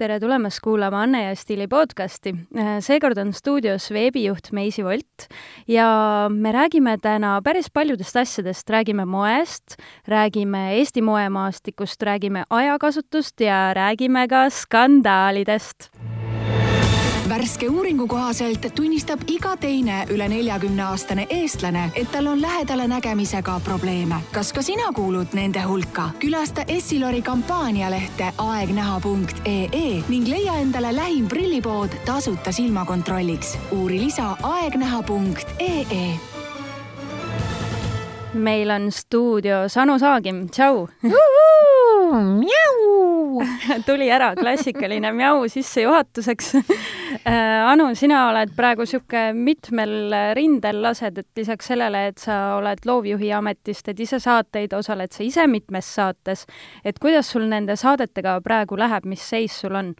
tere tulemast kuulama Anne ja Stiili podcasti. seekord on stuudios veebijuht Meisi Volt ja me räägime täna päris paljudest asjadest, räägime moest, räägime Eesti moemaastikust, räägime ajakasutust ja räägime ka skandaalidest värske uuringu kohaselt tunnistab iga teine üle neljakümne aastane eestlane, et tal on lähedale nägemisega probleeme. kas ka sina kuulud nende hulka? külasta Essilori kampaanialehte aegnäha.ee ning leia endale lähim prillipood tasuta silmakontrolliks. uuri lisa aegnäha.ee meil on stuudios Anu Saagim, tšau! tuli ära, klassikaline mjau sissejuhatuseks. Äh, Anu, sina oled praegu niisugune mitmel rindel lased, et lisaks sellele, et sa oled loovjuhi ametist, teed ise saateid, osaled sa ise mitmes saates, et kuidas sul nende saadetega praegu läheb, mis seis sul on?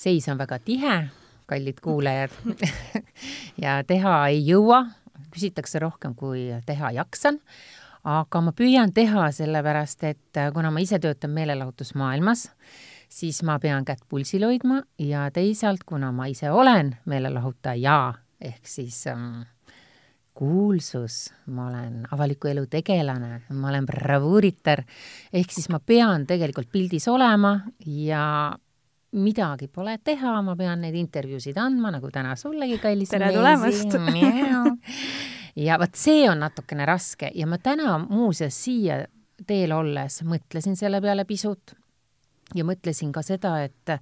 seis on väga tihe, kallid kuulajad. Ja teha ei jõua, küsitakse rohkem, kui teha jaksan aga ma püüan teha, sellepärast et äh, kuna ma ise töötan meelelahutusmaailmas, siis ma pean kätt pulsil hoidma ja teisalt, kuna ma ise olen meelelahutaja ehk siis ähm, kuulsus, ma olen avaliku elu tegelane, ma olen bravuuritar, ehk siis ma pean tegelikult pildis olema ja midagi pole teha, ma pean neid intervjuusid andma, nagu täna sullegi, kallis tere tulemast! ja vot see on natukene raske. Ja ma täna muuseas siia teel olles mõtlesin selle peale pisut ja mõtlesin ka seda, et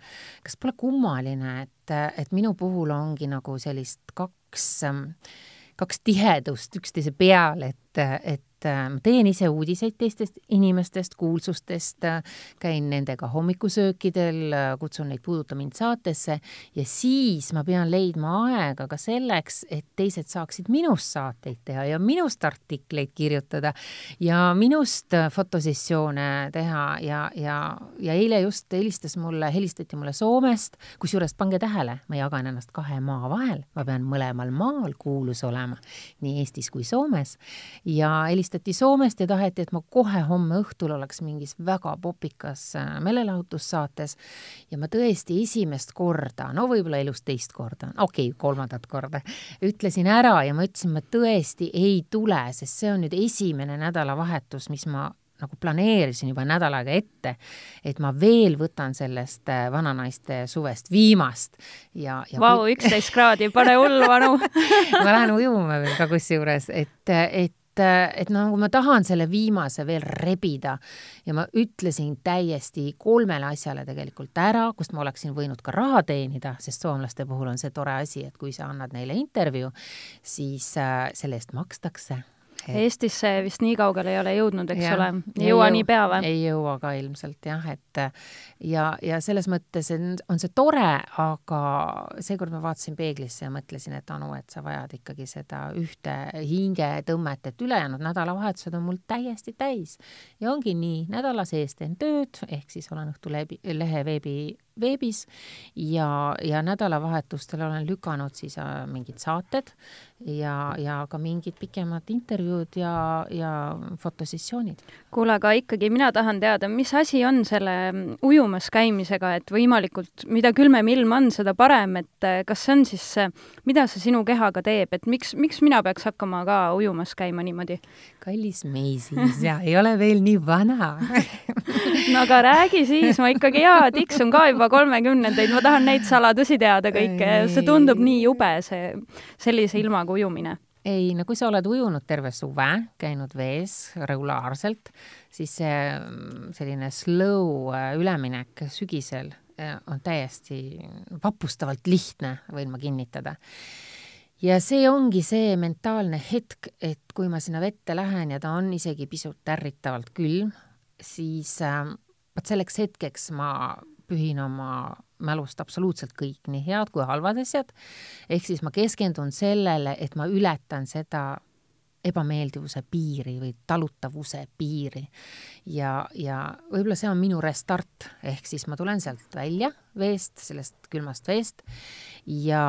kas pole kummaline, et, et minu puhul ongi nagu sellist kaks, kaks tihedust üksteise peal, et, et ma teen ise uudiseid teistest inimestest, kuulsustest, äh, käin nendega hommikusöökidel, äh, kutsun neid Puuduta mind saatesse ja siis ma pean leidma aega ka selleks, et teised saaksid minust saateid teha ja minust artikleid kirjutada ja minust fotosessioone teha ja, ja, ja eile just helistas mulle, helistati mulle Soomest, kusjuures pange tähele, ma jagan ennast kahe maa vahel, ma pean mõlemal maal kuulus olema, nii Eestis kui Soomes. Ja helistati helistati Soomest ja taheti, et ma kohe homme õhtul oleks mingis väga popikas äh, meelelahutussaates. Ja ma tõesti esimest korda, no võib-olla elus teist korda, okei okay,, kolmandat korda, ütlesin ära ja ma ütlesin, ma tõesti ei tule, sest see on nüüd esimene nädalavahetus, mis ma nagu planeerisin juba nädal aega ette, et ma veel võtan sellest äh, vananaiste suvest viimast ja, ja Vau, üksteist kraadi, pane hullu, Anu ma lähen ujuma veel ka kusjuures, et, et et, et nagu ma tahan selle viimase veel rebida ja ma ütlesin täiesti kolmele asjale tegelikult ära, kust ma oleksin võinud ka raha teenida, sest soomlaste puhul on see tore asi, et kui sa annad neile intervjuu, siis äh, selle eest makstakse Eestisse vist nii kaugele ei ole jõudnud, eks ja, ole, ei jõua nii pea või? ei jõua ka ilmselt jah, et ja, ja selles mõttes on, on see tore, aga seekord ma vaatasin peeglisse ja mõtlesin, et Anu, et sa vajad ikkagi seda ühte hingetõmmet, et ülejäänud nädalavahetused on mul täiesti täis. ja ongi nii, nädala sees teen tööd, ehk siis olen Õhtulehe veebi veebis ja, ja nädalavahetustel olen lükanud siis äh, mingid saated ja, ja ka mingid pikemad intervjuud ja, ja fotosessioonid. kuule, aga ikkagi mina tahan teada, mis asi on selle ujumas käimisega, et võimalikult, mida külmem ilm on, seda parem, et äh, kas see on siis, mida see sinu kehaga teeb, et miks, miks mina peaks hakkama ka ujumas käima niimoodi? kallis Meisis ja ei ole veel nii vana no aga räägi siis, ma ikkagi jaa, tiksun ka juba kolmekümnendaid, ma tahan neid saladusi teada kõike, see tundub nii jube, see sellise ilmaga ujumine ei, no kui sa oled ujunud terve suve, käinud vees regulaarselt, siis see mm, selline slow äh, üleminek sügisel äh, on täiesti vapustavalt lihtne, võin ma kinnitada. ja see ongi see mentaalne hetk, et kui ma sinna vette lähen ja ta on isegi pisut ärritavalt külm, siis äh, vot selleks hetkeks ma pühin oma mälust absoluutselt kõik, nii head kui halvad asjad, ehk siis ma keskendun sellele, et ma ületan seda ebameeldivuse piiri või talutavuse piiri. ja, ja võib-olla see on minu restart, ehk siis ma tulen sealt välja veest, sellest külmast veest ja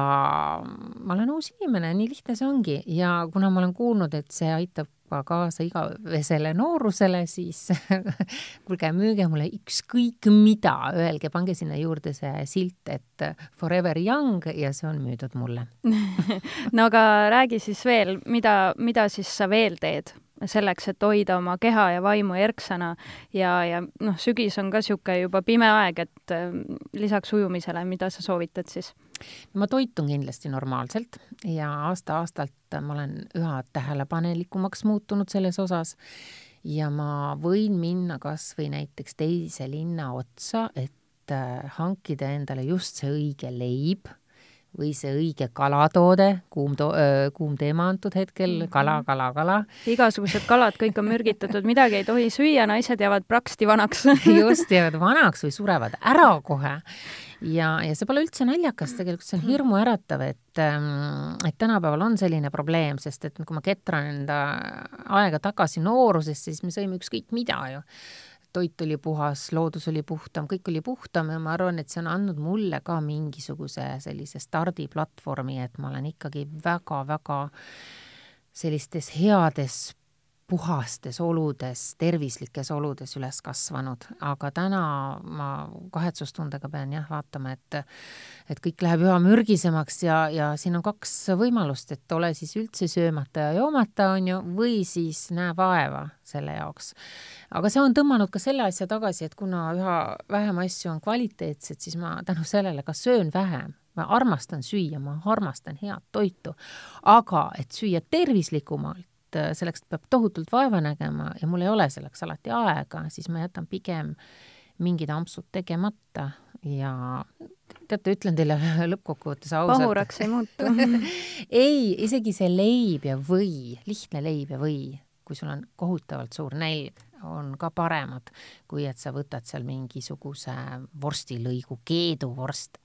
ma olen uus inimene, nii lihtne see ongi ja kuna ma olen kuulnud, et see aitab juba kaasa igavesele noorusele, siis kuulge, müüge mulle ükskõik mida, öelge, pange sinna juurde see silt, et forever young ja see on müüdud mulle no aga räägi siis veel, mida, mida siis sa veel teed? selleks, et hoida oma keha ja vaimu erksana ja, ja noh, sügis on ka niisugune juba pime aeg, et äh, lisaks ujumisele, mida sa soovitad siis? Ma toitun kindlasti normaalselt ja aasta-aastalt ma olen üha tähelepanelikumaks muutunud selles osas ja ma võin minna kas või näiteks teise linna otsa, et äh, hankida endale just see õige leib või see õige kalatoode, kuum to-, kuum teema antud hetkel, mhm. kala, kala, kala. igasugused kalad, kõik on mürgitatud, midagi ei tohi süüa, naised jäävad praksti vanaks just, jäävad vanaks või surevad ära kohe. Ja, ja see pole üldse naljakas, tegelikult see on mhm. hirmuäratav, et, ähm, et tänapäeval on selline probleem, sest et kui ma ketran enda aega tagasi noorusesse, siis me sõime ükskõik mida ju toit oli puhas, loodus oli puhtam, kõik oli puhtam ja ma arvan, et see on andnud mulle ka mingisuguse sellise stardiplatvormi, et ma olen ikkagi väga-väga sellistes heades puhastes oludes, tervislikes oludes üles kasvanud, aga täna ma kahetsustundega pean jah vaatama, et et kõik läheb üha mürgisemaks ja, ja siin on kaks võimalust, et ole siis üldse söömata ja joomata, on ju, või siis näe vaeva selle jaoks. aga see on tõmmanud ka selle asja tagasi, et kuna üha vähem asju on kvaliteetsed, siis ma tänu sellele ka söön vähem. Ma armastan süüa, ma armastan head toitu, aga et süüa tervislikumalt, et äh, selleks peab tohutult vaeva nägema ja mul ei ole selleks alati aega, siis ma jätan pigem mingid ampsud tegemata ja teate, ütlen teile lõppkokkuvõttes ausalt. pahuraks ei muutu ei, isegi see leib ja või, lihtne leib ja või, kui sul on kohutavalt suur nälg, on ka paremad, kui et sa võtad seal mingisuguse vorstilõigu, keeduvorst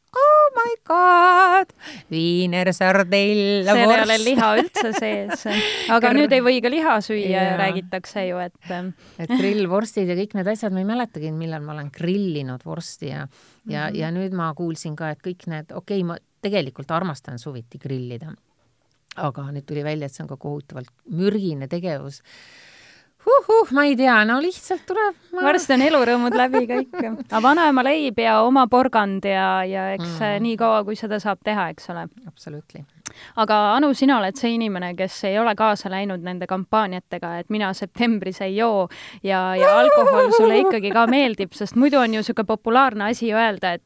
my god, viinersardell. seal ei ole liha üldse sees. aga Kar... nüüd ei või ka liha süüa ja räägitakse ju, et. Ähm, et grillvorstid ja kõik need asjad, ma ei mäletagi, millal ma olen grillinud vorsti ja, ja mm, -hmm. ja nüüd ma kuulsin ka, et kõik need, okei okay,, ma tegelikult armastan suviti grillida. aga nüüd tuli välja, et see on ka kohutavalt mürgine tegevus uh-huh, ma ei tea, no lihtsalt tuleb ma.... varsti on elurõõmud läbi kõik. aga vanaema leib ja oma porgand ja, ja eks mm. nii kaua, kui seda saab teha, eks ole. absoluutselt aga Anu, sina oled see inimene, kes ei ole kaasa läinud nende kampaaniatega, et mina septembris ei joo ja, ja alkohol sulle ikkagi ka meeldib, sest muidu on ju niisugune populaarne asi öelda, et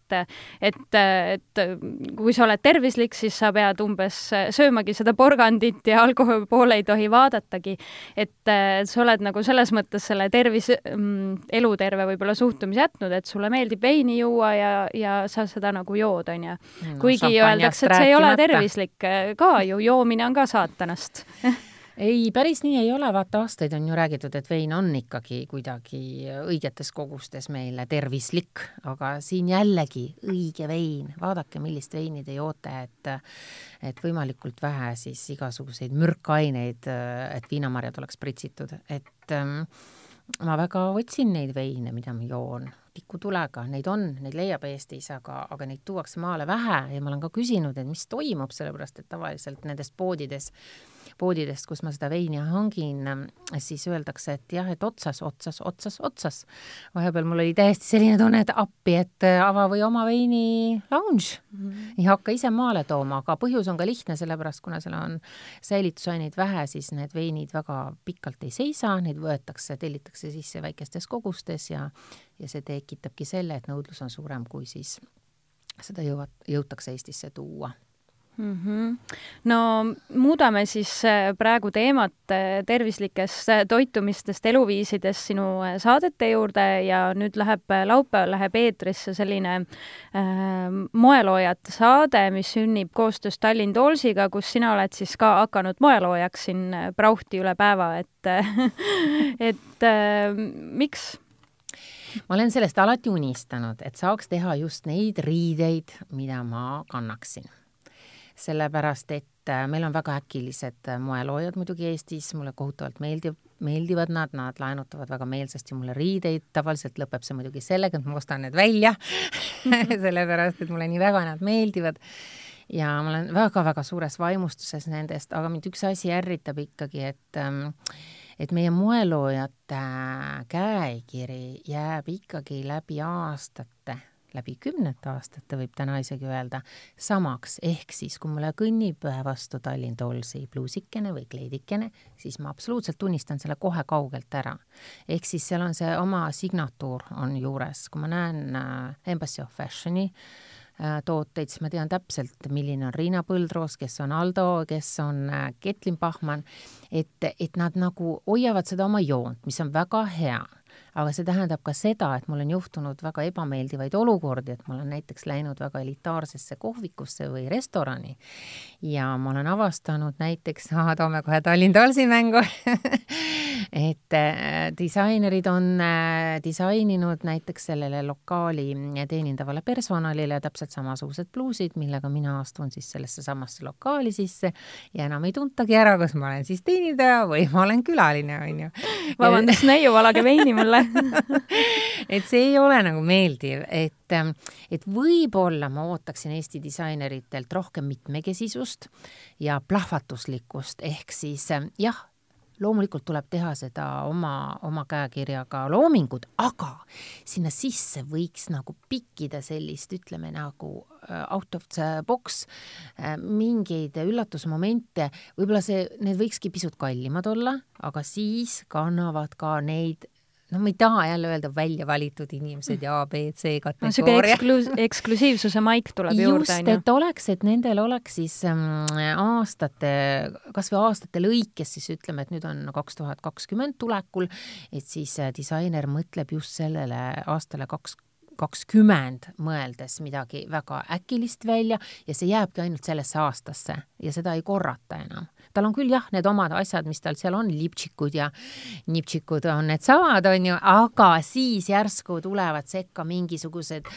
et, et kui sa oled tervislik, siis sa pead umbes söömagi seda porgandit ja alkoholi poole ei tohi vaadatagi. et sa oled nagu selles mõttes selle tervis, mm, eluterve võib-olla suhtumise jätnud, et sulle meeldib veini juua ja, ja sa seda nagu jood, on ju. kuigi öeldakse, et see ei ole tervislik ka ju, joomine on ka saatanast. Ei, päris nii ei ole, vaata aastaid on ju räägitud, et vein on ikkagi kuidagi õigetes kogustes meile tervislik, aga siin jällegi õige vein, vaadake, millist veini te joote, et et võimalikult vähe siis igasuguseid mürkaineid, et viinamarjad oleks pritsitud, et ähm, ma väga otsin neid veine, mida ma joon tikutulega, neid on, neid leiab Eestis, aga, aga neid tuuakse maale vähe ja ma olen ka küsinud, et mis toimub, sellepärast et tavaliselt nendes poodides poodidest, kus ma seda veini hangin, siis öeldakse, et jah, et otsas, otsas, otsas, otsas. vahepeal mul oli täiesti selline tunne, et appi, et ava või oma veini lounge mm. -hmm. ei hakka ise maale tooma, aga põhjus on ka lihtne, sellepärast kuna seal on säilitusaineid vähe, siis need veinid väga pikalt ei seisa, neid võetakse, tellitakse sisse väikestes kogustes ja ja see tekitabki selle, et nõudlus on suurem, kui siis seda jõuab, jõutakse Eestisse tuua mm. -hmm. no muudame siis äh, praegu teemat äh, tervislikest äh, toitumistest, eluviisidest sinu saadete juurde ja nüüd läheb, laupäeval läheb eetrisse selline äh, moeloojate saade, mis sünnib koostöös Tallinn Toolsiga, kus sina oled siis ka hakanud moeloojaks siin Brauhti üle päeva, et et äh, miks? ma olen sellest alati unistanud, et saaks teha just neid riideid, mida ma kannaksin sellepärast et äh, meil on väga äkilised äh, moeloojad muidugi Eestis, mulle kohutavalt meeldib, meeldivad nad, nad laenutavad väga meelsasti mulle riideid, tavaliselt lõpeb see muidugi sellega, et ma ostan need välja sellepärast et mulle nii väga nad meeldivad. Ja ma olen väga-väga suures vaimustuses nendest, aga mind üks asi ärritab ikkagi, et ähm, et meie moeloojate käekiri jääb ikkagi läbi aastate läbi kümnete aastate, võib täna isegi öelda, samaks, ehk siis kui mulle kõnnib vastu Tallinn Tollsi pluusikene või kleidikene, siis ma absoluutselt tunnistan selle kohe kaugelt ära. ehk siis seal on see oma signatuur on juures, kui ma näen äh, Embassy of Fashion'i äh, tooteid, siis ma tean täpselt, milline on Riina Põldroos, kes on Aldo, kes on äh, Ketlin Pahman, et, et nad nagu hoiavad seda oma joont, mis on väga hea aga see tähendab ka seda, et mul on juhtunud väga ebameeldivaid olukordi, et ma olen näiteks läinud väga elitaarsesse kohvikusse või restorani ja ma olen avastanud näiteks, toome kohe Tallinn Talsi mängu et äh, disainerid on äh, disaininud näiteks sellele lokaali teenindavale personalile täpselt samasugused pluusid, millega mina astun siis sellesse samasse lokaali sisse ja enam ei tuntagi ära, kas ma olen siis teenindaja või ma olen külaline, onju. vabandust, neiu, valage veini mulle et see ei ole nagu meeldiv, et, ähm, et võib-olla ma ootaksin Eesti disaineritelt rohkem mitmekesisust ja plahvatuslikkust, ehk siis ähm, jah, loomulikult tuleb teha seda oma, oma käekirjaga loomingut, aga sinna sisse võiks nagu pikkida sellist, ütleme nagu äh, out of the box äh, mingeid üllatusmomente, võib-olla see, need võikski pisut kallimad olla, aga siis kannavad ka neid no ma ei taha jälle öelda välja valitud inimesed ja A, B, C kategooria no,. niisugune eksklusiivsuse maik tuleb just, juurde, on ju. et oleks, et nendel oleks siis ähm, aastate, kas või aastate lõikes siis ütleme, et nüüd on kaks tuhat kakskümmend tulekul, et siis äh, disainer mõtleb just sellele aastale kaks kakskümmend mõeldes midagi väga äkilist välja ja see jääbki ainult sellesse aastasse ja seda ei korrata enam tal on küll jah, need omad asjad, mis tal seal on, liptšikud ja niptšikud on needsamad, on ju, aga siis järsku tulevad sekka mingisugused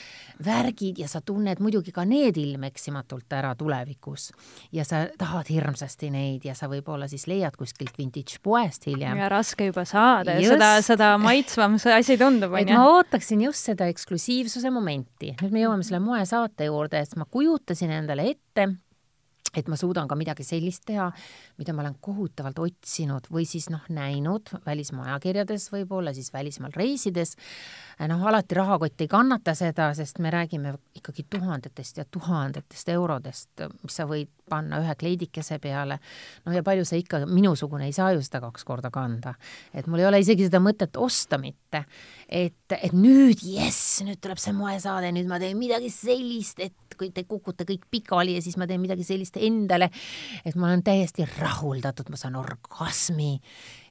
värgid ja sa tunned muidugi ka need ilmeksimatult ära tulevikus. ja sa tahad hirmsasti neid ja sa võib-olla siis leiad kuskilt vintage poest hiljem. ja raske juba saada ja seda, seda maitsvam see asi tundub, on ju. ma ootaksin just seda eksklusiivsuse momenti. nüüd me jõuame selle moesaate juurde, et ma kujutasin endale ette et ma suudan ka midagi sellist teha, mida ma olen kohutavalt otsinud või siis noh, näinud välismaa ajakirjades võib-olla, siis välismaal reisides. noh, alati rahakott ei kannata seda, sest me räägime ikkagi tuhandetest ja tuhandetest eurodest, mis sa võid panna ühe kleidikese peale. no ja palju sa ikka, minusugune ei saa ju seda kaks korda kanda. et mul ei ole isegi seda mõtet osta mitte. et, et nüüd jess, nüüd tuleb see moesaade, nüüd ma teen midagi sellist, et kui te kukute kõik pikali ja siis ma teen midagi sellist endale, et ma olen täiesti rahuldatud, ma saan orgasmi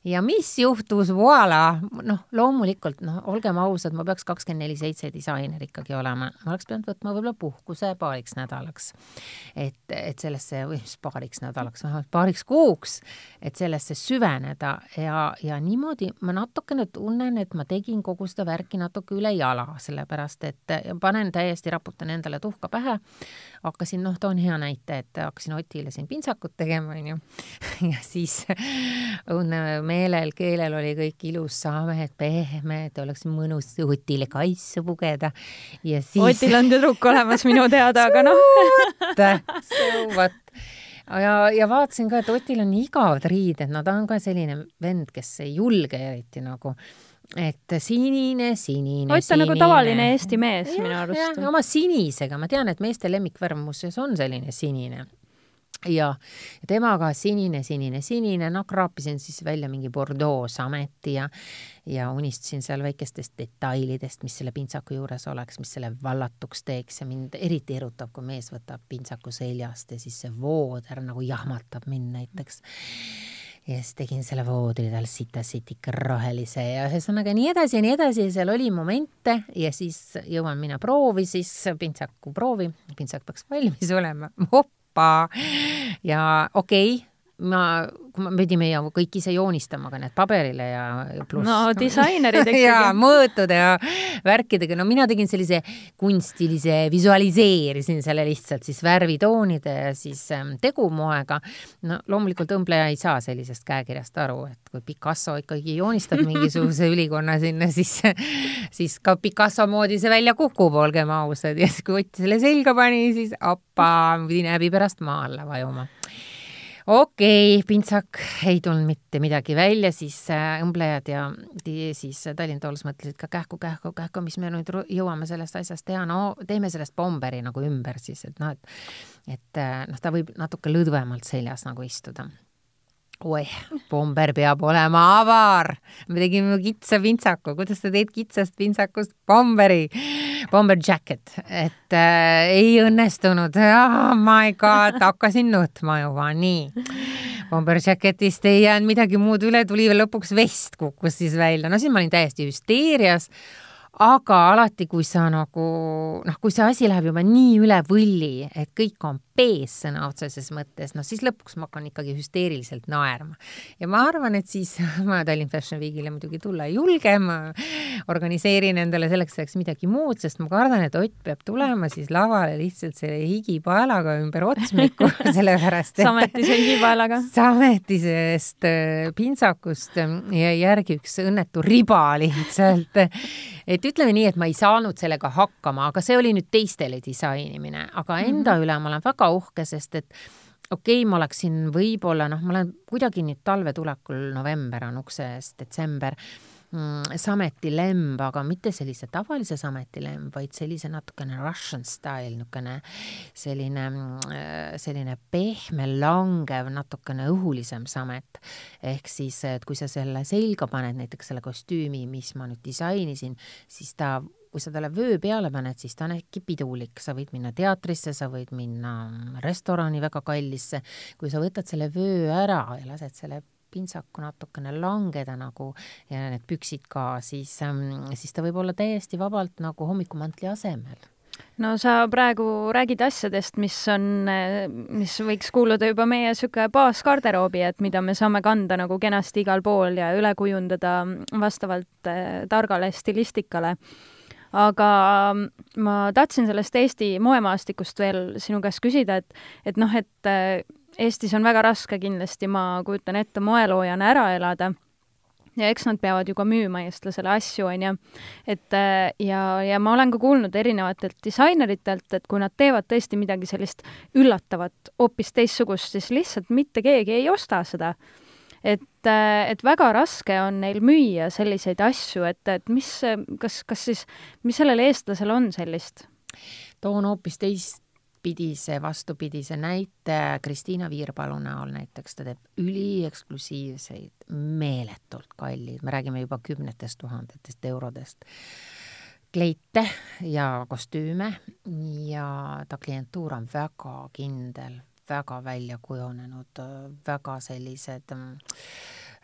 ja mis juhtus, voila, noh, loomulikult noh, olgem ausad, ma peaks kakskümmend neli seitse disainer ikkagi olema, ma oleks pidanud võtma võib-olla puhkuse paariks nädalaks. et, et sellesse, või mis paariks nädalaks, vähemalt paariks kuuks, et sellesse süveneda. Ja, ja niimoodi ma natukene tunnen, et ma tegin kogu seda värki natuke üle jala, sellepärast et panen täiesti, raputan endale tuhka pähe, hakkasin, noh, toon hea näite, et hakkasin Otile siin pintsakut tegema, onju, ja siis õudne meelel, keelel oli kõik ilus, samed, pehmed, oleks mõnus Otile kaisse pugeda ja siis. Otil on tüdruk olemas minu teada, aga noh. vot ja, ja vaatasin ka, et Otil on igavad riided, no ta on ka selline vend, kes ei julge eriti nagu et sinine, sinine. Ott on nagu tavaline Eesti mees ja, minu arust. oma sinisega, ma tean, et meeste lemmikvärv muuseas on selline sinine ja temaga sinine, sinine, sinine, noh, kraapisin siis välja mingi Bordeaux sameti ja ja unistasin seal väikestest detailidest, mis selle pintsaku juures oleks, mis selle vallatuks teeks. Ja mind eriti erutab, kui mees võtab pintsaku seljast ja siis see vooder nagu jahmatab mind näiteks. Ja siis tegin selle voodri tal sitasid ikka rohelise ja ühesõnaga nii edasi ja nii edasi. Ja seal oli momente ja siis jõuan mina proovi siis, pintsaku proovi, pintsak peaks valmis olema, oppa ja okei okay,, ma, kui me pidime ju kõik ise joonistama ka need paberile ja, ja pluss. no disainerid ikkagi ja mõõtude ja värkidega, no mina tegin sellise kunstilise, visualiseerisin selle lihtsalt siis värvitoonide ja siis ähm, tegumoega. no loomulikult õmbleja ei saa sellisest käekirjast aru, et kui Picasso ikkagi joonistab mingisuguse ülikonna sinna, siis, siis ka Picasso moodi see välja kukub, olgem ausad, ja siis kui Ott selle selga pani, siis appa, pidi näbi pärast maa alla vajuma okei okay,, pintsak ei tulnud mitte midagi välja, siis äh, õmblejad ja siis Tallinn Tools mõtlesid ka kähku, kähku, kähku, mis me nüüd jõuame sellest asjast teha, no teeme sellest bomberi nagu ümber siis, et noh, et et äh, noh, ta võib natuke lõdvemalt seljas nagu istuda oih, bomber peab olema avar. me tegime kitsa pintsaku, kuidas sa teed kitsast pintsakust bomberi, bomber jacket, et äh, ei õnnestunud. Oh my god, hakkasin nutma juba, nii. Bomber jacketist ei jäänud midagi muud üle, tuli lõpuks vest kukkus siis välja, no siis ma olin täiesti hüsteerias. Aga alati, kui sa nagu noh, kui see asi läheb juba nii üle võlli, et kõik on pees sõna otseses mõttes, noh siis lõpuks ma hakkan ikkagi hüsteeriliselt naerma. ja ma arvan, et siis ma Tallinn Fashion Weekile muidugi tulla ei julge, ma organiseerin endale selleks ajaks midagi muud, sest ma kardan, et Ott peab tulema siis lavale lihtsalt selle higipaelaga ümber otsmiku sellepärast et sametise higipaelaga. sametisest äh, pintsakust jäi järgi üks õnnetu riba lihtsalt. et ütleme nii, et ma ei saanud sellega hakkama, aga see oli nüüd teistele disainimine, aga enda mm -hmm. üle ma olen väga uhke, sest et okei okay,, ma oleksin võib-olla noh, ma olen kuidagi nüüd talve tulekul, november on ukse ees, detsember mm,, sameti lemb, aga mitte sellise tavalise sameti lemb, vaid sellise natukene Russian style, niisugune selline, mm, selline pehme, langev, natukene õhulisem samet. ehk siis, et kui sa selle selga paned, näiteks selle kostüümi, mis ma nüüd disainisin, siis ta kui sa talle vöö peale paned, siis ta on äkki pidulik, sa võid minna teatrisse, sa võid minna restorani väga kallisse, kui sa võtad selle vöö ära ja lased selle pintsaku natukene langeda nagu ja need püksid ka, siis, ähm, siis ta võib olla täiesti vabalt nagu hommikumantli asemel. No sa praegu räägid asjadest, mis on, mis võiks kuuluda juba meie niisugune baasgarderoobi, et mida me saame kanda nagu kenasti igal pool ja üle kujundada vastavalt äh, targale stilistikale aga ähm, ma tahtsin sellest Eesti moemaastikust veel sinu käest küsida, et, et noh, et äh, Eestis on väga raske kindlasti, ma kujutan ette, moeloojana ära elada ja eks nad peavad ju ka müüma eestlasele asju, on ju. et äh, ja, ja ma olen ka kuulnud erinevatelt disaineritelt, et kui nad teevad tõesti midagi sellist üllatavat, hoopis teistsugust, siis lihtsalt mitte keegi ei osta seda et, äh, et väga raske on neil müüa selliseid asju, et, et mis, kas, kas siis, mis sellel eestlasel on sellist? toon hoopis teistpidise, vastupidise näite. Kristiina Viirpalu näol näiteks, ta teeb ülieksklusiivseid, meeletult kalleid, me räägime juba kümnetest tuhandetest eurodest kleite ja kostüüme. Ja ta klientuur on väga kindel, väga välja kujunenud, väga sellised mm,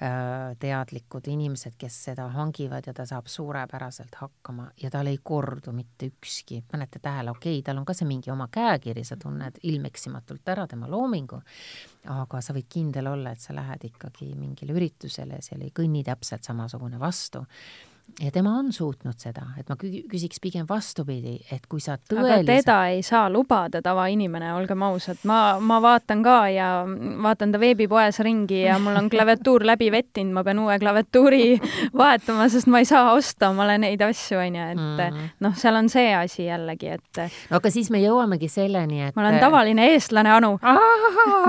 äh, teadlikud inimesed, kes seda hangivad ja ta saab suurepäraselt hakkama ja tal ei kordu mitte ükski, panete tähele, okei okay,, tal on ka see mingi oma käekiri, sa tunned ilmeksimatult ära tema loomingu, aga sa võid kindel olla, et sa lähed ikkagi mingile üritusele, seal ei kõnni täpselt samasugune vastu ja tema on suutnud seda, et ma küsiks pigem vastupidi, et kui sa tõeliselt aga teda ei saa lubada tavainimene, olgem ausad, ma, ma vaatan ka ja vaatan ta veebipoes ringi ja mul on klaviatuur läbi vettinud, ma pean uue klaviatuuri vahetama, sest ma ei saa osta omale neid asju, on ju, et mm -hmm. noh, seal on see asi jällegi, et no aga siis me jõuamegi selleni, et ma olen tavaline eestlane, Anu.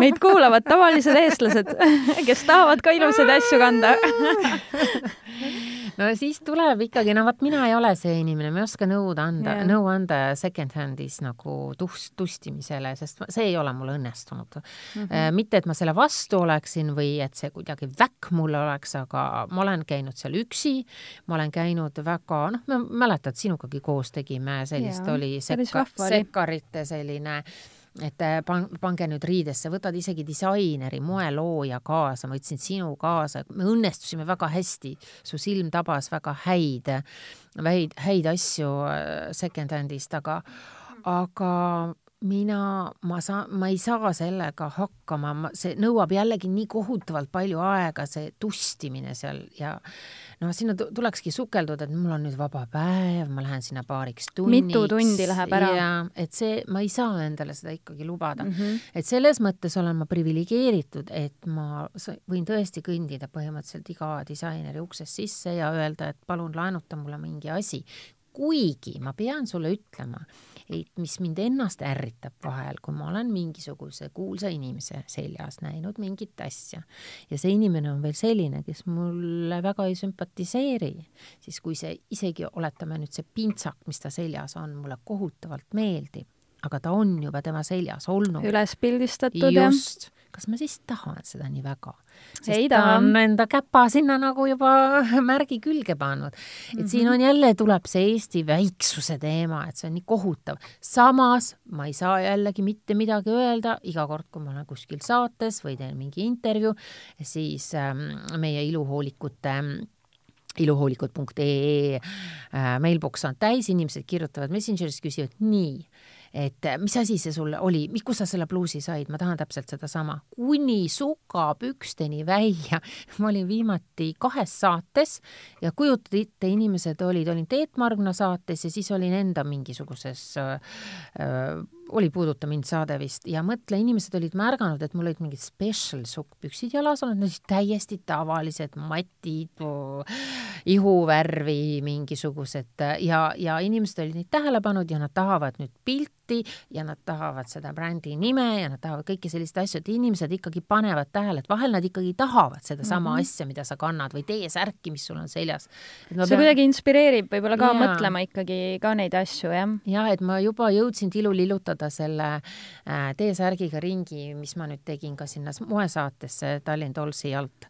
meid kuulavad tavalised eestlased, kes tahavad ka ilusaid asju kanda no siis tuleb ikkagi, no vot, mina ei ole see inimene, ma ei oska nõud anda yeah., nõu anda second-hand'is nagu tust, tustimisele, sest see ei ole mul õnnestunud mm. -hmm. mitte, et ma selle vastu oleksin või et see kuidagi väkk mulle oleks, aga ma olen käinud seal üksi, ma olen käinud väga, noh, mäletad, sinugagi koos tegime, sellist yeah, oli sekka, sekkarite selline äh, et äh, pan-, pange nüüd riidesse, võtad isegi disaineri, moelooja kaasa, ma võtsin sinu kaasa, me õnnestusime väga hästi, su silm tabas väga häid, häid, häid asju äh, second-hand'ist, aga, aga mina, ma saan, ma ei saa sellega hakkama, see nõuab jällegi nii kohutavalt palju aega, see tustimine seal ja noh, sinna tulekski sukelduda, et mul on nüüd vaba päev, ma lähen sinna paariks tunniks. mitu tundi läheb ära. et see, ma ei saa endale seda ikkagi lubada mm. -hmm. et selles mõttes olen ma priviligeeritud, et ma võin tõesti kõndida põhimõtteliselt iga disaineri uksest sisse ja öelda, et palun laenuta mulle mingi asi kuigi ma pean sulle ütlema, mis mind ennast ärritab vahel, kui ma olen mingisuguse kuulsa inimese seljas näinud mingit asja ja see inimene on veel selline, kes mulle väga ei sümpatiseeri, siis kui see isegi, oletame nüüd see pintsak, mis ta seljas on, mulle kohutavalt meeldib, aga ta on juba tema seljas olnud. üles pildistatud, jah. just, kas ma siis tahan seda nii väga? ei taha. on enda käpa sinna nagu juba märgi külge pannud. et mm -hmm. siin on jälle, tuleb see Eesti väiksuse teema, et see on nii kohutav. samas ma ei saa jällegi mitte midagi öelda, iga kord, kui ma olen kuskil saates või teen mingi intervjuu, siis ähm, meie iluhoolikute iluhoolikud.ee äh, mailbox on täis, inimesed kirjutavad Messengeris, küsivad nii et äh, mis asi see sul oli, kust sa selle pluusi said, ma tahan täpselt sedasama, kuni sukapüksteni välja. ma olin viimati kahes saates ja kujutad ette, inimesed olid, olin Teet Margna saates ja siis olin enda mingisuguses äh, äh oli Puuduta mind saade vist. Ja mõtle, inimesed olid märganud, et mul olid mingid special sukkpüksid jalas olnud, täiesti tavalised matid, ihuvärvi mingisugused. Ja, ja inimesed olid neid tähele pannud ja nad tahavad nüüd pilti ja nad tahavad seda brändi nime ja nad tahavad kõiki selliseid asju, et inimesed ikkagi panevad tähele, et vahel nad ikkagi tahavad sedasama mm -hmm. asja, mida sa kannad või teie särki, mis sul on seljas. see pean... kuidagi inspireerib võib-olla ka ja. mõtlema ikkagi ka neid asju, jah. ja et ma juba jõudsin tilulillutada saada selle äh, T-särgiga ringi, mis ma nüüd tegin ka sinna moesaatesse Tallinn Dollsi alt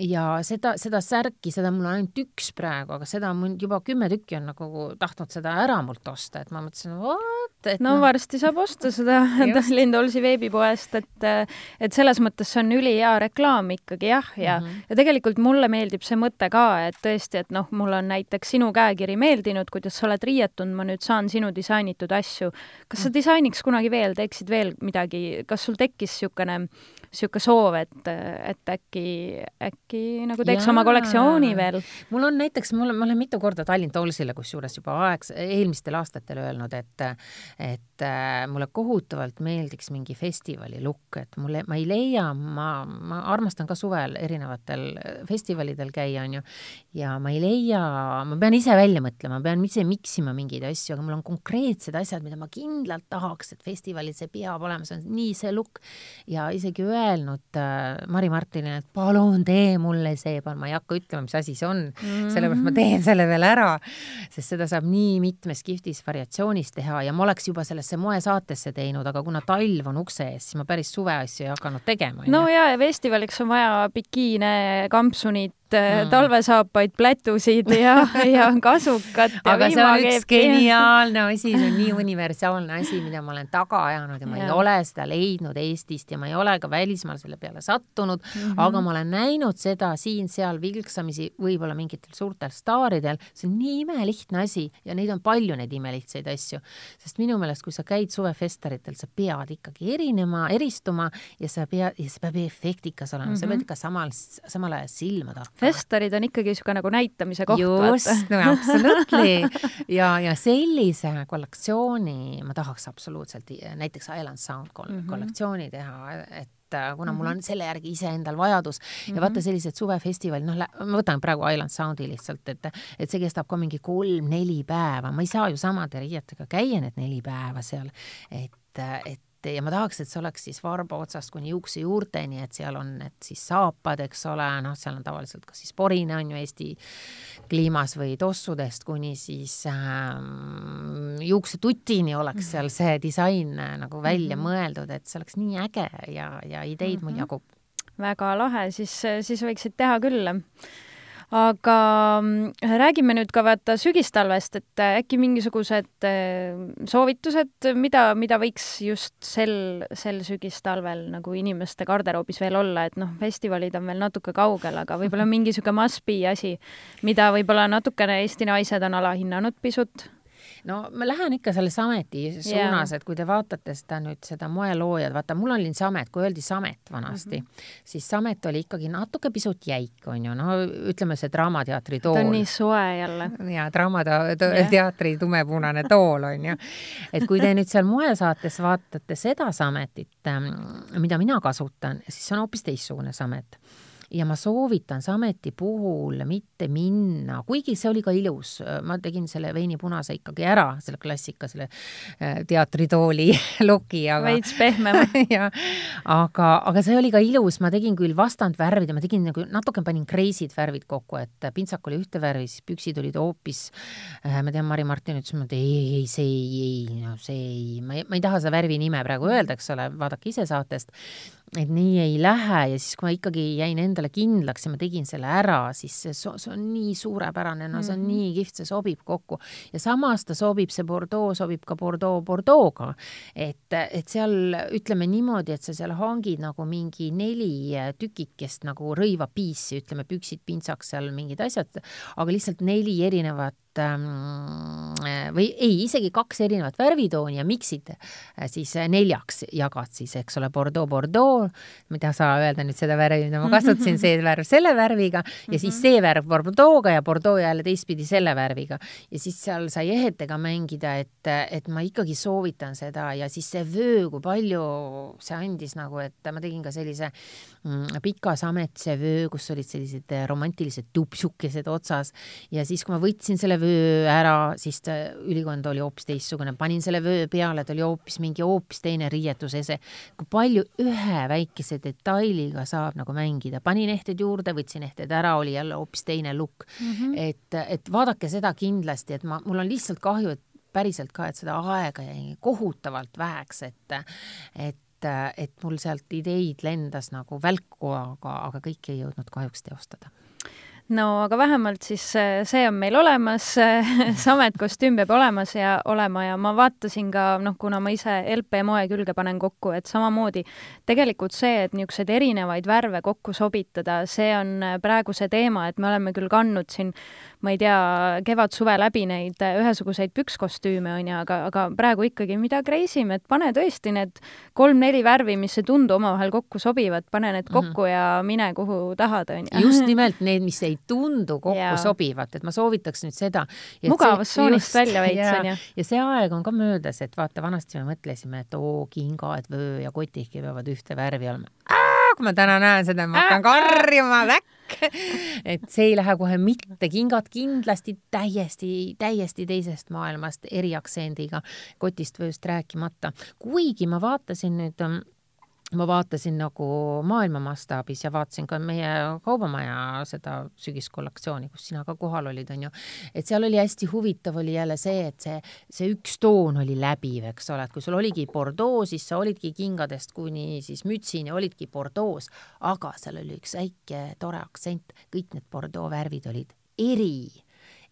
ja seda, seda särki, seda mul on ainult üks praegu, aga seda on juba kümme tükki on nagu tahtnud seda ära mult osta, et ma mõtlesin, vot, et no, no varsti saab osta seda Lindolsi veebipoest, et et selles mõttes see on ülihea reklaam ikkagi jah, ja mm, -hmm. ja tegelikult mulle meeldib see mõte ka, et tõesti, et noh, mulle on näiteks sinu käekiri meeldinud, kuidas sa oled riietunud, ma nüüd saan sinu disainitud asju. kas sa mhm. disainiks kunagi veel, teeksid veel midagi, kas sul tekkis niisugune niisugune soov, et, et äkki, äkki nagu teeks Jaa. oma kollektsiooni veel? mul on näiteks, mul on, ma olen mitu korda Tallinn Tollsile kusjuures juba aeg, eelmistel aastatel öelnud, et et äh, mulle kohutavalt meeldiks mingi festivali lukk, et mulle, ma ei leia, ma, ma armastan ka suvel erinevatel festivalidel käia, on ju, ja ma ei leia, ma pean ise välja mõtlema, ma pean ise miksima mingeid asju, aga mul on konkreetsed asjad, mida ma kindlalt tahaks, et festivalil see peab olema, see on nii see lukk ja isegi öelnud äh, Mari Martinile, et palun tee mulle see, ma ei hakka ütlema, mis asi see on mm, -hmm. sellepärast ma teen selle veel ära, sest seda saab nii mitmes kihvtis variatsioonis teha ja ma oleks juba sellesse moesaatesse teinud, aga kuna talv on ukse ees, siis ma päris suveasju ei hakanud tegema. no ja, ja festivaliks on vaja bikiine, kampsunit, mm. talvesaapaid, plätusid ja, ja kasukat aga see on üks geniaalne asi, see on nii universaalne asi, mida ma olen taga ajanud ja ma ja. ei ole seda leidnud Eestist ja ma ei ole ka välismaal selle peale sattunud mm, -hmm. aga ma olen näinud seda siin-seal vilksamisi, võib-olla mingitel suurtel staaridel, see on nii imelihtne asi ja neid on palju, neid imelihtsaid asju. sest minu meelest, kui sa käid suvefestaritel, sa pead ikkagi erinema, eristuma ja sa pead, ja see peab efektikas olema mm, -hmm. sa pead ikka samal, samal ajal silma tahma festarid on ikkagi niisugune nagu näitamise koht. just, no absolutely. ja, ja sellise kollektsiooni ma tahaks absoluutselt näiteks Island Sound mm -hmm. kollektsiooni teha, et äh, kuna mul mhm. on selle järgi iseendal vajadus mm -hmm. ja vaata mhm. sellised suvefestivalid, noh, ma võtan praegu Island Soundi lihtsalt, et et see kestab ka mingi kolm-neli päeva, ma ei saa ju samade riietega käia need neli päeva seal, et, et et ja ma tahaks, et see oleks siis varba otsast kuni juuksejuurteni, et seal on need siis saapad, eks ole, noh, seal on tavaliselt kas siis porine on ju Eesti kliimas või tossudest kuni siis ähm, juuksetutini oleks seal see disain äh, nagu välja mm -hmm. mõeldud, et see oleks nii äge ja, ja ideid mm -hmm. mul jagub. väga lahe, siis, siis võiksid teha küll aga mm, räägime nüüd ka vaata sügistalvest, et äh, äkki mingisugused äh, soovitused, mida, mida võiks just sel, sel sügistalvel nagu inimeste garderoobis veel olla, et noh, festivalid on veel natuke kaugel, aga võib-olla mingi niisugune must-be asi, mida võib-olla natukene Eesti naised on alahinnanud pisut no ma lähen ikka selle Sameti suunas yeah., et kui te vaatate seda nüüd, seda moeloojad, vaata, mul oli Samet, kui öeldi Samet vanasti mm, -hmm. siis Samet oli ikkagi natuke pisut jäik, on ju, no ütleme, see Draamateatri tool. ta on nii soe jälle. jaa, Draamateatri yeah. tumepunane tool, on ju. et kui te nüüd seal moesaates vaatate seda Sametit, ähm, mida mina kasutan, siis see on hoopis teistsugune Samet ja ma soovitan Sameti puhul mitte minna, kuigi see oli ka ilus, ma tegin selle veini punase ikkagi ära, selle klassika, selle äh, teatritooli loki, aga veits pehmem ja aga, aga see oli ka ilus, ma tegin küll vastandvärvide, ma tegin nagu natuke panin kreisid värvid kokku, et pintsak oli ühte värvi, siis püksid olid hoopis äh,, ma tean, Mari-Martin ütles mulle, et ei, ei, ei, see ei, ei, no see ei, ma ei, ma ei taha seda värvi nime praegu öelda, eks ole, vaadake ise saatest et nii ei lähe ja siis, kui ma ikkagi jäin endale kindlaks ja ma tegin selle ära, siis see, see on nii suurepärane, no see on mm -hmm. nii kihvt, see sobib kokku. ja samas ta sobib, see Bordeaux sobib ka Bordeaux Bordeaux'ga. et, et seal ütleme niimoodi, et sa seal hangid nagu mingi neli tükikest nagu rõivapiisi, ütleme püksid, pintsaks seal mingid asjad, aga lihtsalt neli erinevat või ei, isegi kaks erinevat värvitooni ja miksid äh, siis äh, neljaks jagad siis, eks ole, Bordeaux, Bordeaux, taha saa öelda nüüd seda värvi, mida ma kasutasin, see värv selle värviga ja siis mhm. see värv Bordeaux'ga ja Bordeaux jälle teistpidi selle värviga. ja siis seal sai ehetega mängida, et, et ma ikkagi soovitan seda ja siis see vöö, kui palju see andis nagu, et ma tegin ka sellise mm, pikas ametise vöö, kus olid sellised romantilised tupsukesed otsas ja siis, kui ma võtsin selle vöö ära, siis ta, ülikond oli hoopis teistsugune, panin selle vöö peale, ta oli hoopis mingi hoopis teine riietusese. kui palju ühe väikese detailiga saab nagu mängida, panin ehted juurde, võtsin ehted ära, oli jälle hoopis teine look mm. -hmm. et, et vaadake seda kindlasti, et ma, mul on lihtsalt kahju, et päriselt ka, et seda aega jäi kohutavalt väheks, et, et et mul sealt ideid lendas nagu välku, aga, aga kõike ei jõudnud kahjuks teostada no aga vähemalt siis äh, see on meil olemas, Samet kostüüm peab olemas ja olema ja ma vaatasin ka, noh, kuna ma ise LP moe külge panen kokku, et samamoodi tegelikult see, et niisuguseid erinevaid värve kokku sobitada, see on äh, praegu see teema, et me oleme küll kandnud siin ma ei tea, kevad-suve läbi neid äh, ühesuguseid pükskostüüme, on ju, aga, aga praegu ikkagi mida crazy m, et pane tõesti need kolm-neli värvi, mis ei tundu omavahel kokku sobivad, pane need mhm. kokku mm -hmm. ja mine kuhu tahad, on ju. just nimelt need, mis ei tundu kokku ja. sobivat, et ma soovitaks nüüd seda. mugavustsoonist välja veits, on ju. ja see aeg on ka möödas, et vaata, vanasti me mõtlesime, et oo, kingad, vöö ja kotihki peavad ühte värvi olema. kui ma täna näen seda, ma hakkan karjuma, väkk et see ei lähe kohe mitte, kingad kindlasti täiesti, täiesti teisest maailmast, eriaktsendiga, kotist vööst rääkimata. kuigi ma vaatasin nüüd ma vaatasin nagu maailma mastaabis ja vaatasin ka meie kaubamaja seda sügiskollektsiooni, kus sina ka kohal olid, on ju, et seal oli hästi huvitav, oli jälle see, et see, see üks toon oli läbiv, eks ole, et kui sul oligi Bordeaux, siis sa olidki kingadest kuni siis mütsini olidki Bordeaux, aga seal oli üks väike tore aktsent, kõik need Bordeaux värvid olid eri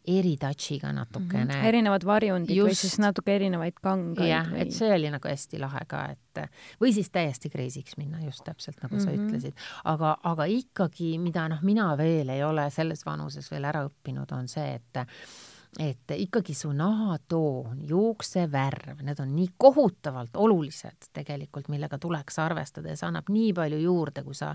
eritouch'iga natukene mm. -hmm. erinevad varjundid Just. või siis natuke erinevaid kangaid. jah või..., et see oli nagu hästi lahe ka, et või siis täiesti crazy'ks minna, just täpselt nagu mm -hmm. sa mhm. ütlesid. aga, aga ikkagi, mida noh, mina veel ei ole selles vanuses veel ära õppinud, on see, et et ikkagi su nahatoon, juuksevärv, need on nii kohutavalt olulised tegelikult, millega tuleks arvestada ja see annab nii palju juurde, kui sa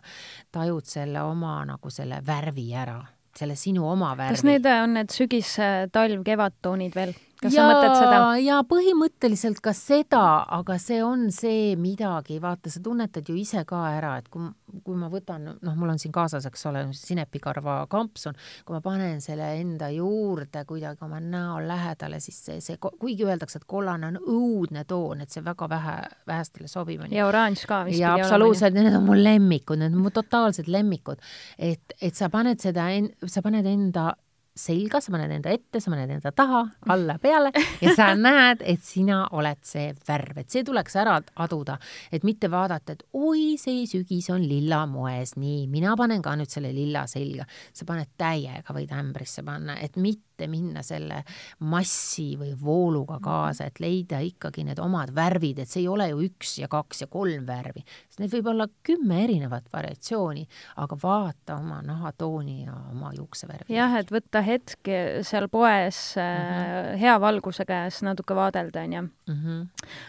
tajud selle oma nagu selle värvi ära selle sinu oma värvi. kas need on need sügis, talv, kevadtoonid veel? Kas ja, sa mõtled seda? ja põhimõtteliselt ka seda, aga see on see midagi, vaata, sa tunnetad ju ise ka ära, et kui, kui ma võtan, noh, mul on siin kaasas, eks ole, sinepikarva kampsun, kui ma panen selle enda juurde kuidagi oma näo lähedale, siis see, see, kuigi öeldakse, et kollane on õudne toon, et see väga vähe, vähestele sobib. ja oranž ka vist. ja absoluutselt, need on mu lemmikud, need on mu totaalsed lemmikud. et, et sa paned seda, sa paned enda selga, sa paned enda ette, sa paned enda taha, alla, peale ja sa näed, et sina oled see värv, et see tuleks ära aduda, et mitte vaadata, et oi, see sügis on lilla moes, nii, mina panen ka nüüd selle lilla selga. sa paned täiega, võid ämbrisse panna, et mitte mitte minna selle massi või vooluga kaasa, et leida ikkagi need omad värvid, et see ei ole ju üks ja kaks ja kolm värvi, sest neid võib olla kümme erinevat variatsiooni, aga vaata oma nahatooni ja oma juuksevärvi. jah, et võtta hetk seal poes mm -hmm. hea valguse käes natuke vaadelda, onju. Mhm.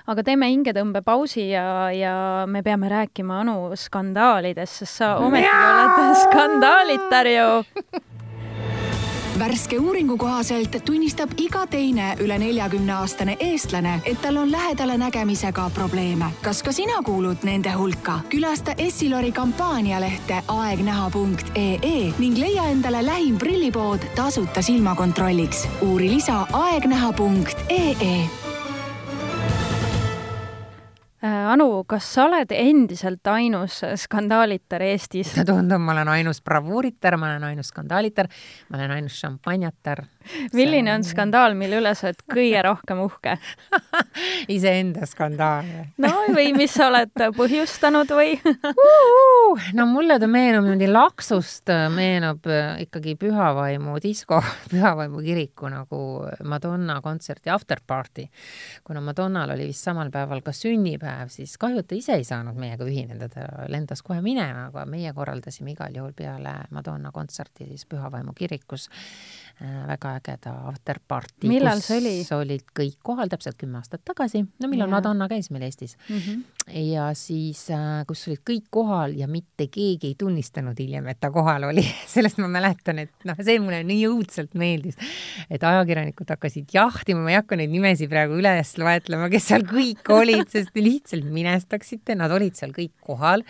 aga teeme hingetõmbepausi ja, ja me peame rääkima Anu skandaalidest, sest sa ometi oled skandaalitar ju värske uuringu kohaselt tunnistab iga teine üle neljakümne aastane eestlane, et tal on lähedale nägemisega probleeme. kas ka sina kuulud nende hulka? külasta Essilori kampaanialehte aegnäha.ee ning leia endale lähim prillipood tasuta silmakontrolliks. uuri lisa aegnäha.ee Äh, Anu, kas sa oled endiselt ainus skandaalitar Eestis? tundub, ma olen ainus bravuuritar, ma olen ainus skandaalitar, ma olen ainus šampanjatar. milline on skandaal, mille üle sa oled kõige rohkem uhke iseenda skandaal või? no või mis sa oled põhjustanud või no mulle ta meenub niimoodi laksust, meenub äh, ikkagi Pühavaimu disko, Pühavaimu kiriku nagu Madonna kontserti afterparty. kuna Madonnal oli vist samal päeval ka sünnipäev, siis kahju, et ta ise ei saanud meiega ühineda, ta lendas kohe minema, aga meie korraldasime igal juhul peale Madonna kontserti siis Pühavaimu kirikus Äh, väga ägeda afterparty. millal see oli? olid kõik kohal täpselt kümme aastat tagasi, no millal. Madonna käis meil Eestis mm. -hmm. ja siis, äh, kus olid kõik kohal ja mitte keegi ei tunnistanud hiljem, et ta kohal oli sellest ma mäletan, et noh, see mulle nii õudselt meeldis, et ajakirjanikud hakkasid jahtima, ma ei hakka neid nimesid praegu üles loetlema, kes seal kõik olid, sest lihtsalt minestaksite, nad olid seal kõik kohal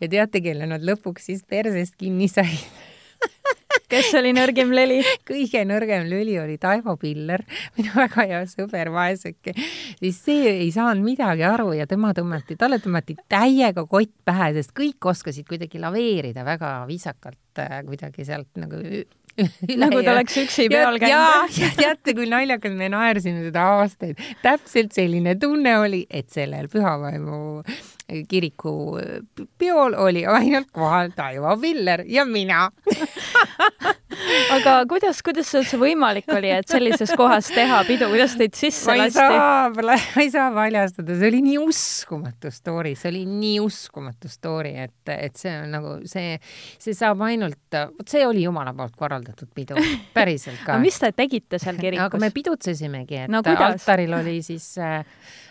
ja teate, kelle nad lõpuks siis persest kinni said kes oli nõrgem lüli? kõige nõrgem lüli oli Taivo Piller, minu väga hea sõber, vaeseke. siis see ei saanud midagi aru ja tema tõmmati, talle tõmmati täiega kott pähe, sest kõik oskasid kuidagi laveerida väga viisakalt äh, kuidagi sealt nagu nagu ta oleks üksi peal käinud. ja, ja teate, kui naljakas, me naersime seda aastaid. täpselt selline tunne oli, et sellel pühavaimu kiriku peol oli ainult kohal Taivo Viller ja mina aga kuidas, kuidas see üldse võimalik oli, et sellises kohas teha pidu, kuidas teid sisse lasti? ma ei saa paljastada, see oli nii uskumatu story, see oli nii uskumatu story, et, et see on nagu see, see saab ainult, vot see oli jumala poolt korraldatud pidu, päriselt ka. aga mis te tegite seal kirikus? aga me pidutsesimegi, et no, altaril oli siis äh,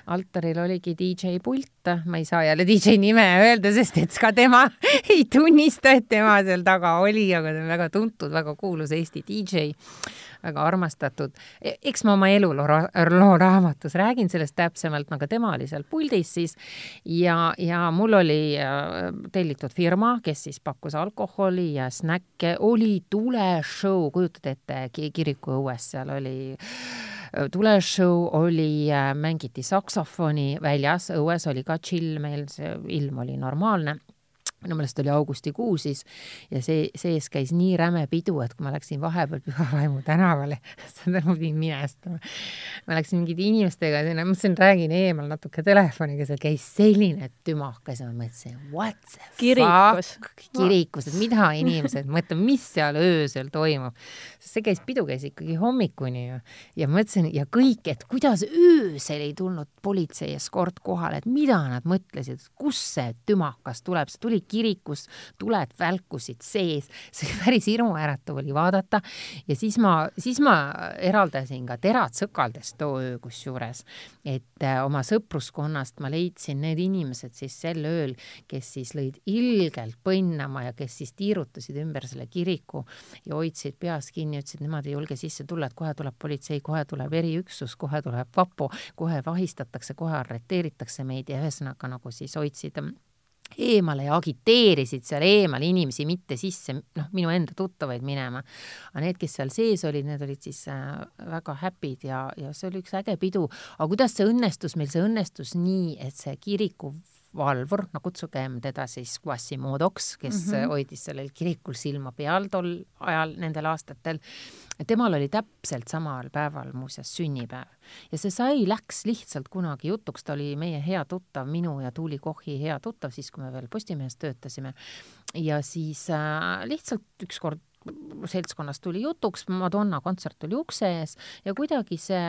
altaril oligi DJ pult, ma ei saa jälle DJ nime öelda, sest et ka tema ei tunnista, et tema seal taga oli, aga ta on väga tuntud, väga kuulus Eesti DJ, väga armastatud. E, eks ma oma eluloo loo raamatus räägin sellest täpsemalt, aga tema oli seal puldis siis. Ja, ja mul oli äh, tellitud firma, kes siis pakkus alkoholi ja snäkke, oli tuleshow, kujutate ette, kiriku õues seal oli tuleshow oli, äh, mängiti saksofoni väljas, õues oli ka chill, meil see ilm oli normaalne minu meelest oli augustikuu siis ja see, sees käis nii räme pidu, et kui ma läksin vahepeal Püha Vaimu tänavale, seda ma pidin minestama. ma läksin mingite inimestega sinna, mõtlesin, räägin eemal natuke telefoniga, seal käis selline tümakas ja ma mõtlesin, what the kirikus. fuck, kirikus, et mida inimesed mõtlevad, mis seal öösel toimub. sest see käis, pidu käis ikkagi hommikuni ju ja mõtlesin ja kõik, et kuidas öösel ei tulnud politsei eskort kohale, et mida nad mõtlesid, kust see tümakas tuleb, see tuli kirikus, tuled välkusid sees, see päris hirmuäratav oli vaadata. Ja siis ma, siis ma eraldasin ka terad sõkaldest too öö kusjuures, et äh, oma sõpruskonnast ma leidsin need inimesed siis sel ööl, kes siis lõid ilgelt põnnama ja kes siis tiirutasid ümber selle kiriku ja hoidsid peas kinni, ütlesid, nemad ei julge sisse tulla, et kohe tuleb politsei, kohe tuleb eriüksus, kohe tuleb vapo, kohe vahistatakse, kohe arreteeritakse meid. Ja ühesõnaga nagu siis hoidsid eemale ja agiteerisid seal eemal inimesi mitte sisse, noh, minu enda tuttavaid minema. aga need, kes seal sees olid, need olid siis äh, väga happy'd ja, ja see oli üks äge pidu. aga kuidas see õnnestus meil, see õnnestus nii, et see kiriku valvur, no kutsugem teda siis Quasimodoks, kes mm -hmm. hoidis sellel kirikul silma peal tol ajal, nendel aastatel. temal oli täpselt samal päeval muuseas sünnipäev ja see sai, läks lihtsalt kunagi jutuks, ta oli meie hea tuttav, minu ja Tuuli Kochi hea tuttav, siis kui me veel Postimehes töötasime. ja siis äh, lihtsalt ükskord seltskonnas tuli jutuks, Madonna kontsert oli ukse ees ja kuidagi see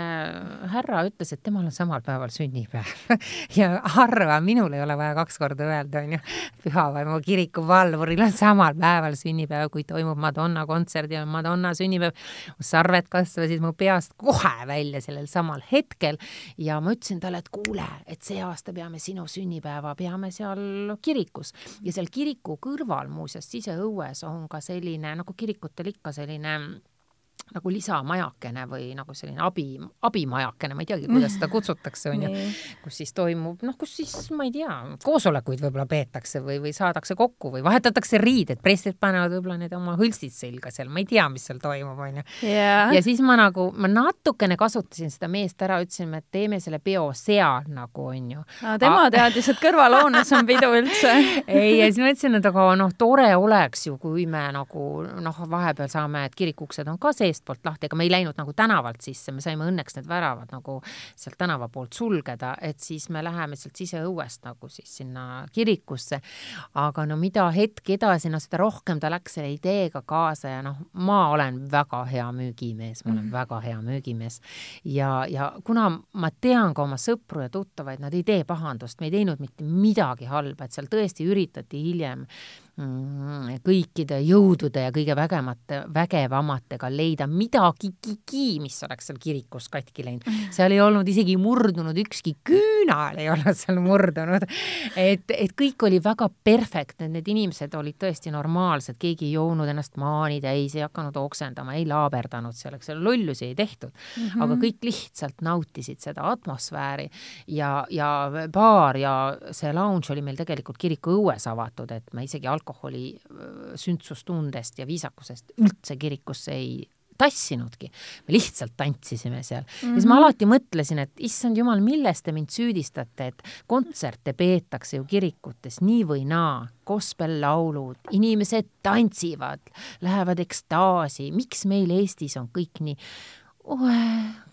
härra ütles, et temal on samal päeval sünnipäev. Ja harva, minul ei ole vaja kaks korda öelda, onju, Pühavaimu kiriku valvuril on samal päeval sünnipäev, kui toimub Madonna kontsert ja Madonna sünnipäev. sarved kasvasid mu peast kohe välja sellel samal hetkel ja ma ütlesin talle, et kuule, et see aasta peame sinu sünnipäeva, peame seal kirikus. Ja seal kiriku kõrval muuseas siseõues on ka selline nagu kirikutel ikka selline nagu lisamajakene või nagu selline abi, abimajakene, ma ei teagi, kuidas seda kutsutakse, on ju, kus siis toimub, noh, kus siis, ma ei tea, koosolekuid võib-olla peetakse või, või saadakse kokku või vahetatakse riided, preestrid panevad võib-olla need oma hõlstid selga seal, ma ei tea, mis seal toimub, on ju. ja siis ma nagu, ma natukene kasutasin seda meest ära, ütlesin, et teeme selle peo seal nagu, on ju. tema A teadis, et kõrvalhoones on pidu üldse ei, ja siis ma ütlesin, et aga noh, tore oleks ju, kui me nagu noh, vahepeal saame, et kirikuuksed on ka sees seestpoolt lahti, aga me ei läinud nagu tänavalt sisse, me saime õnneks need väravad nagu sealt tänava poolt sulgeda, et siis me läheme sealt siseõuest nagu siis sinna kirikusse. aga no mida hetk edasi, no seda rohkem ta läks selle ideega kaasa ja noh, ma olen väga hea müügimees, ma olen mm. väga hea müügimees ja, ja kuna ma tean ka oma sõpru ja tuttavaid, nad ei tee pahandust, me ei teinud mitte midagi halba, et seal tõesti üritati hiljem kõikide jõudude ja kõige vägemate, vägevamatega leida midagigi, mis oleks seal kirikus katki läinud. Mm. seal ei olnud isegi murdunud, ükski küünal ei olnud seal murdunud. et, et kõik oli väga perfektne, need inimesed olid tõesti normaalsed, keegi ei joonud ennast maani täis, ei hakanud oksendama, ei laaberdanud seal lollusi ei tehtud mm. -hmm. aga kõik lihtsalt nautisid seda atmosfääri ja, ja baar ja see lounge oli meil tegelikult kiriku õues avatud, et me isegi alkoholi alkoholi sündsustundest ja viisakusest üldse kirikusse ei tassinudki, me lihtsalt tantsisime seal mm. -hmm. ja siis ma mhm. alati mõtlesin, et issand jumal, milles te mind süüdistate, et kontserte peetakse ju kirikutes nii või naa, gospel-laulud, inimesed tantsivad, lähevad ekstaasi, miks meil Eestis on kõik nii oe,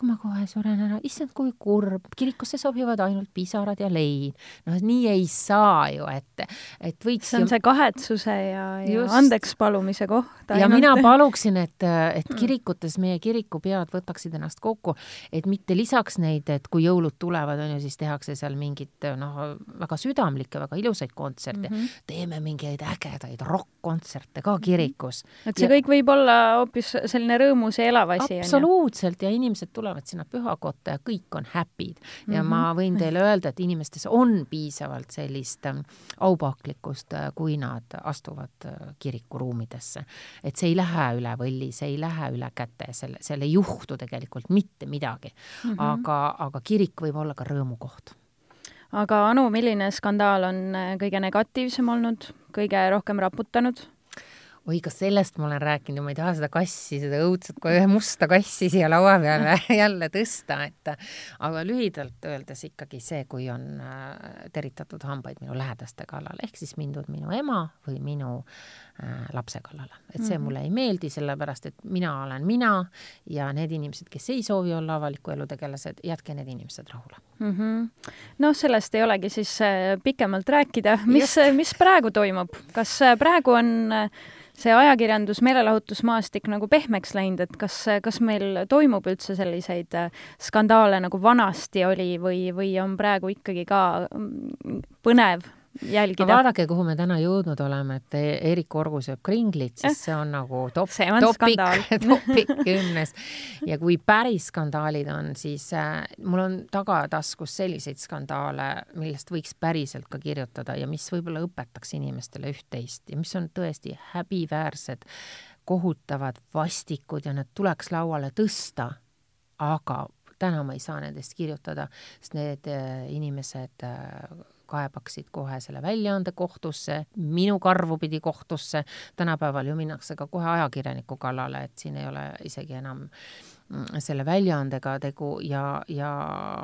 ma kohe suren ära, issand, kui kurb, kirikusse sobivad ainult pisarad ja lein. noh, nii ei saa ju, et, et võiks see on ju... see kahetsuse ja, ja andekspalumise koht. ja mina paluksin, et, et mm. kirikutes meie kirikupead võtaksid ennast kokku, et mitte lisaks neid, et kui jõulud tulevad, on ju, siis tehakse seal mingit noh, väga südamlikke, väga ilusaid kontserte mm, -hmm. teeme mingeid ägedaid rokk-kontserte ka kirikus. et see ja... kõik võib olla hoopis selline rõõmus ja elav asi. absoluutselt absoluutselt ja inimesed tulevad sinna pühakotta ja kõik on happy'd ja mm -hmm. ma võin teile öelda, et inimestes on piisavalt sellist ähm, aupaklikkust, äh, kui nad astuvad äh, kirikuruumidesse. et see ei lähe üle võlli, see ei lähe üle käte, selle, seal ei juhtu tegelikult mitte midagi mm. -hmm. aga, aga kirik võib olla ka rõõmukoht aga Anu, milline skandaal on äh, kõige negatiivsem olnud, kõige rohkem raputanud? Oi, kas sellest ma olen rääkinud ja ma ei taha seda kassi, seda õudset kohe musta kassi siia laua peale jälle tõsta, et aga lühidalt öeldes ikkagi see, kui on äh, teritatud hambaid minu lähedaste kallal, ehk siis mindud minu ema või minu äh, lapse kallale. et see mm -hmm. mulle ei meeldi, sellepärast et mina olen mina ja need inimesed, kes ei soovi olla avaliku elu tegelased, jätke need inimesed rahule mm. -hmm. noh, sellest ei olegi siis äh, pikemalt rääkida, mis, mis praegu toimub, kas äh, praegu on äh, see ajakirjandus, meelelahutusmaastik nagu pehmeks läinud, et kas, kas meil toimub üldse selliseid äh, skandaale, nagu vanasti oli või, või on praegu ikkagi ka mm, põnev jälgida. vaadake, kuhu me täna jõudnud oleme, et Eerik Orgu sööb kringlit, siis see on nagu top, topik, topik kümnes. ja kui päris skandaalid on, siis äh, mul on tagataskus selliseid skandaale, millest võiks päriselt ka kirjutada ja mis võib-olla õpetaks inimestele üht-teist ja mis on tõesti häbiväärsed, kohutavad, vastikud ja need tuleks lauale tõsta, aga täna ma ei saa nendest kirjutada, sest need äh, inimesed äh, kaebaksid kohe selle väljaande kohtusse, minu karvu pidi kohtusse, tänapäeval ju minnakse ka kohe ajakirjaniku kallale, et siin ei ole isegi enam selle väljaandega tegu ja, ja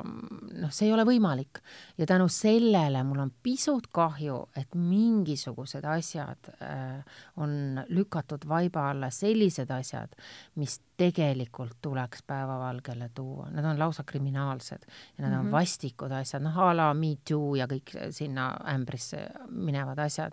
noh, see ei ole võimalik. ja tänu sellele mul on pisut kahju, et mingisugused asjad äh, on lükatud vaiba alla, sellised asjad, mis tegelikult tuleks päevavalgele tuua, need on lausa kriminaalsed ja need mm -hmm. on mhm. vastikud asjad, noh a la Me Too ja kõik sinna ämbrisse minevad asjad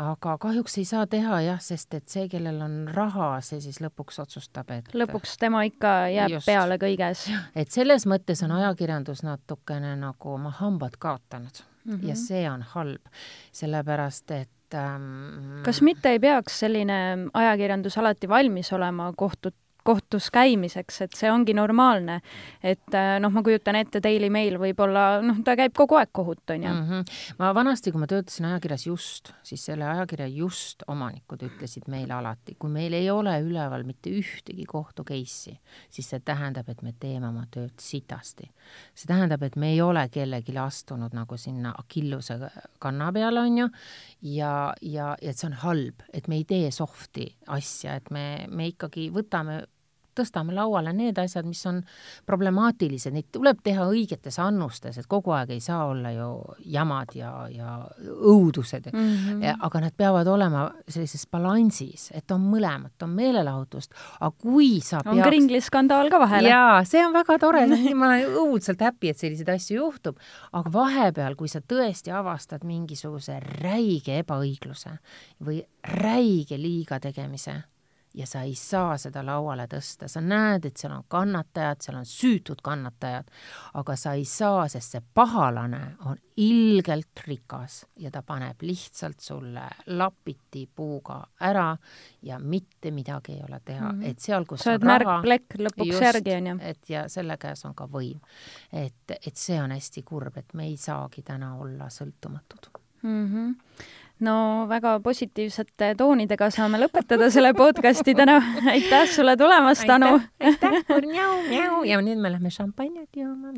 aga kahjuks ei saa teha jah, sest et see, kellel on raha, see siis lõpuks otsustab, et lõpuks tema ikka jääb just, peale kõiges. et selles mõttes on ajakirjandus natukene nagu oma hambad kaotanud mm -hmm. ja see on halb, sellepärast et ähm, kas mitte ei peaks selline ajakirjandus alati valmis olema kohtut kohtus käimiseks, et see ongi normaalne. et äh, noh, ma kujutan ette, Daily Mail võib-olla, noh, ta käib kogu aeg kohut, on ju mm. -hmm. ma vanasti, kui ma töötasin ajakirjas Just, siis selle ajakirja Just omanikud ütlesid meile alati, kui meil ei ole üleval mitte ühtegi kohtu case'i, siis see tähendab, et me teeme oma tööd sitasti. see tähendab, et me ei ole kellelegi astunud nagu sinna Achilluse kanna peale, on ju, ja, ja, ja et see on halb, et me ei tee soft'i asja, et me, me ikkagi võtame tõstame lauale need asjad, mis on problemaatilised, neid tuleb teha õigetes annustes, et kogu aeg ei saa olla ju jamad ja, ja õudused mm, -hmm. aga nad peavad olema sellises balansis, et on mõlemat, on meelelahutust, aga kui sa on peaks... kringliskandaal ka vahel. jaa, see on väga tore, ma olen õudselt happy, et selliseid asju juhtub, aga vahepeal, kui sa tõesti avastad mingisuguse räige ebaõigluse või räige liiga tegemise ja sa ei saa seda lauale tõsta, sa näed, et seal on kannatajad, seal on süütud kannatajad, aga sa ei saa, sest see pahalane on ilgelt rikas ja ta paneb lihtsalt sulle lapiti puuga ära ja mitte midagi ei ole teha mm, -hmm. et seal, kus sa oled märkplekk lõpuks just, järgi, on ju. et ja selle käes on ka võim. et, et see on hästi kurb, et me ei saagi täna olla sõltumatud mm. -hmm no väga positiivsete toonidega saame lõpetada selle podcasti täna. aitäh sulle tulemast, Anu! aitäh, aitäh, ja nüüd me lähme šampanjat jooma.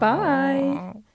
Bye!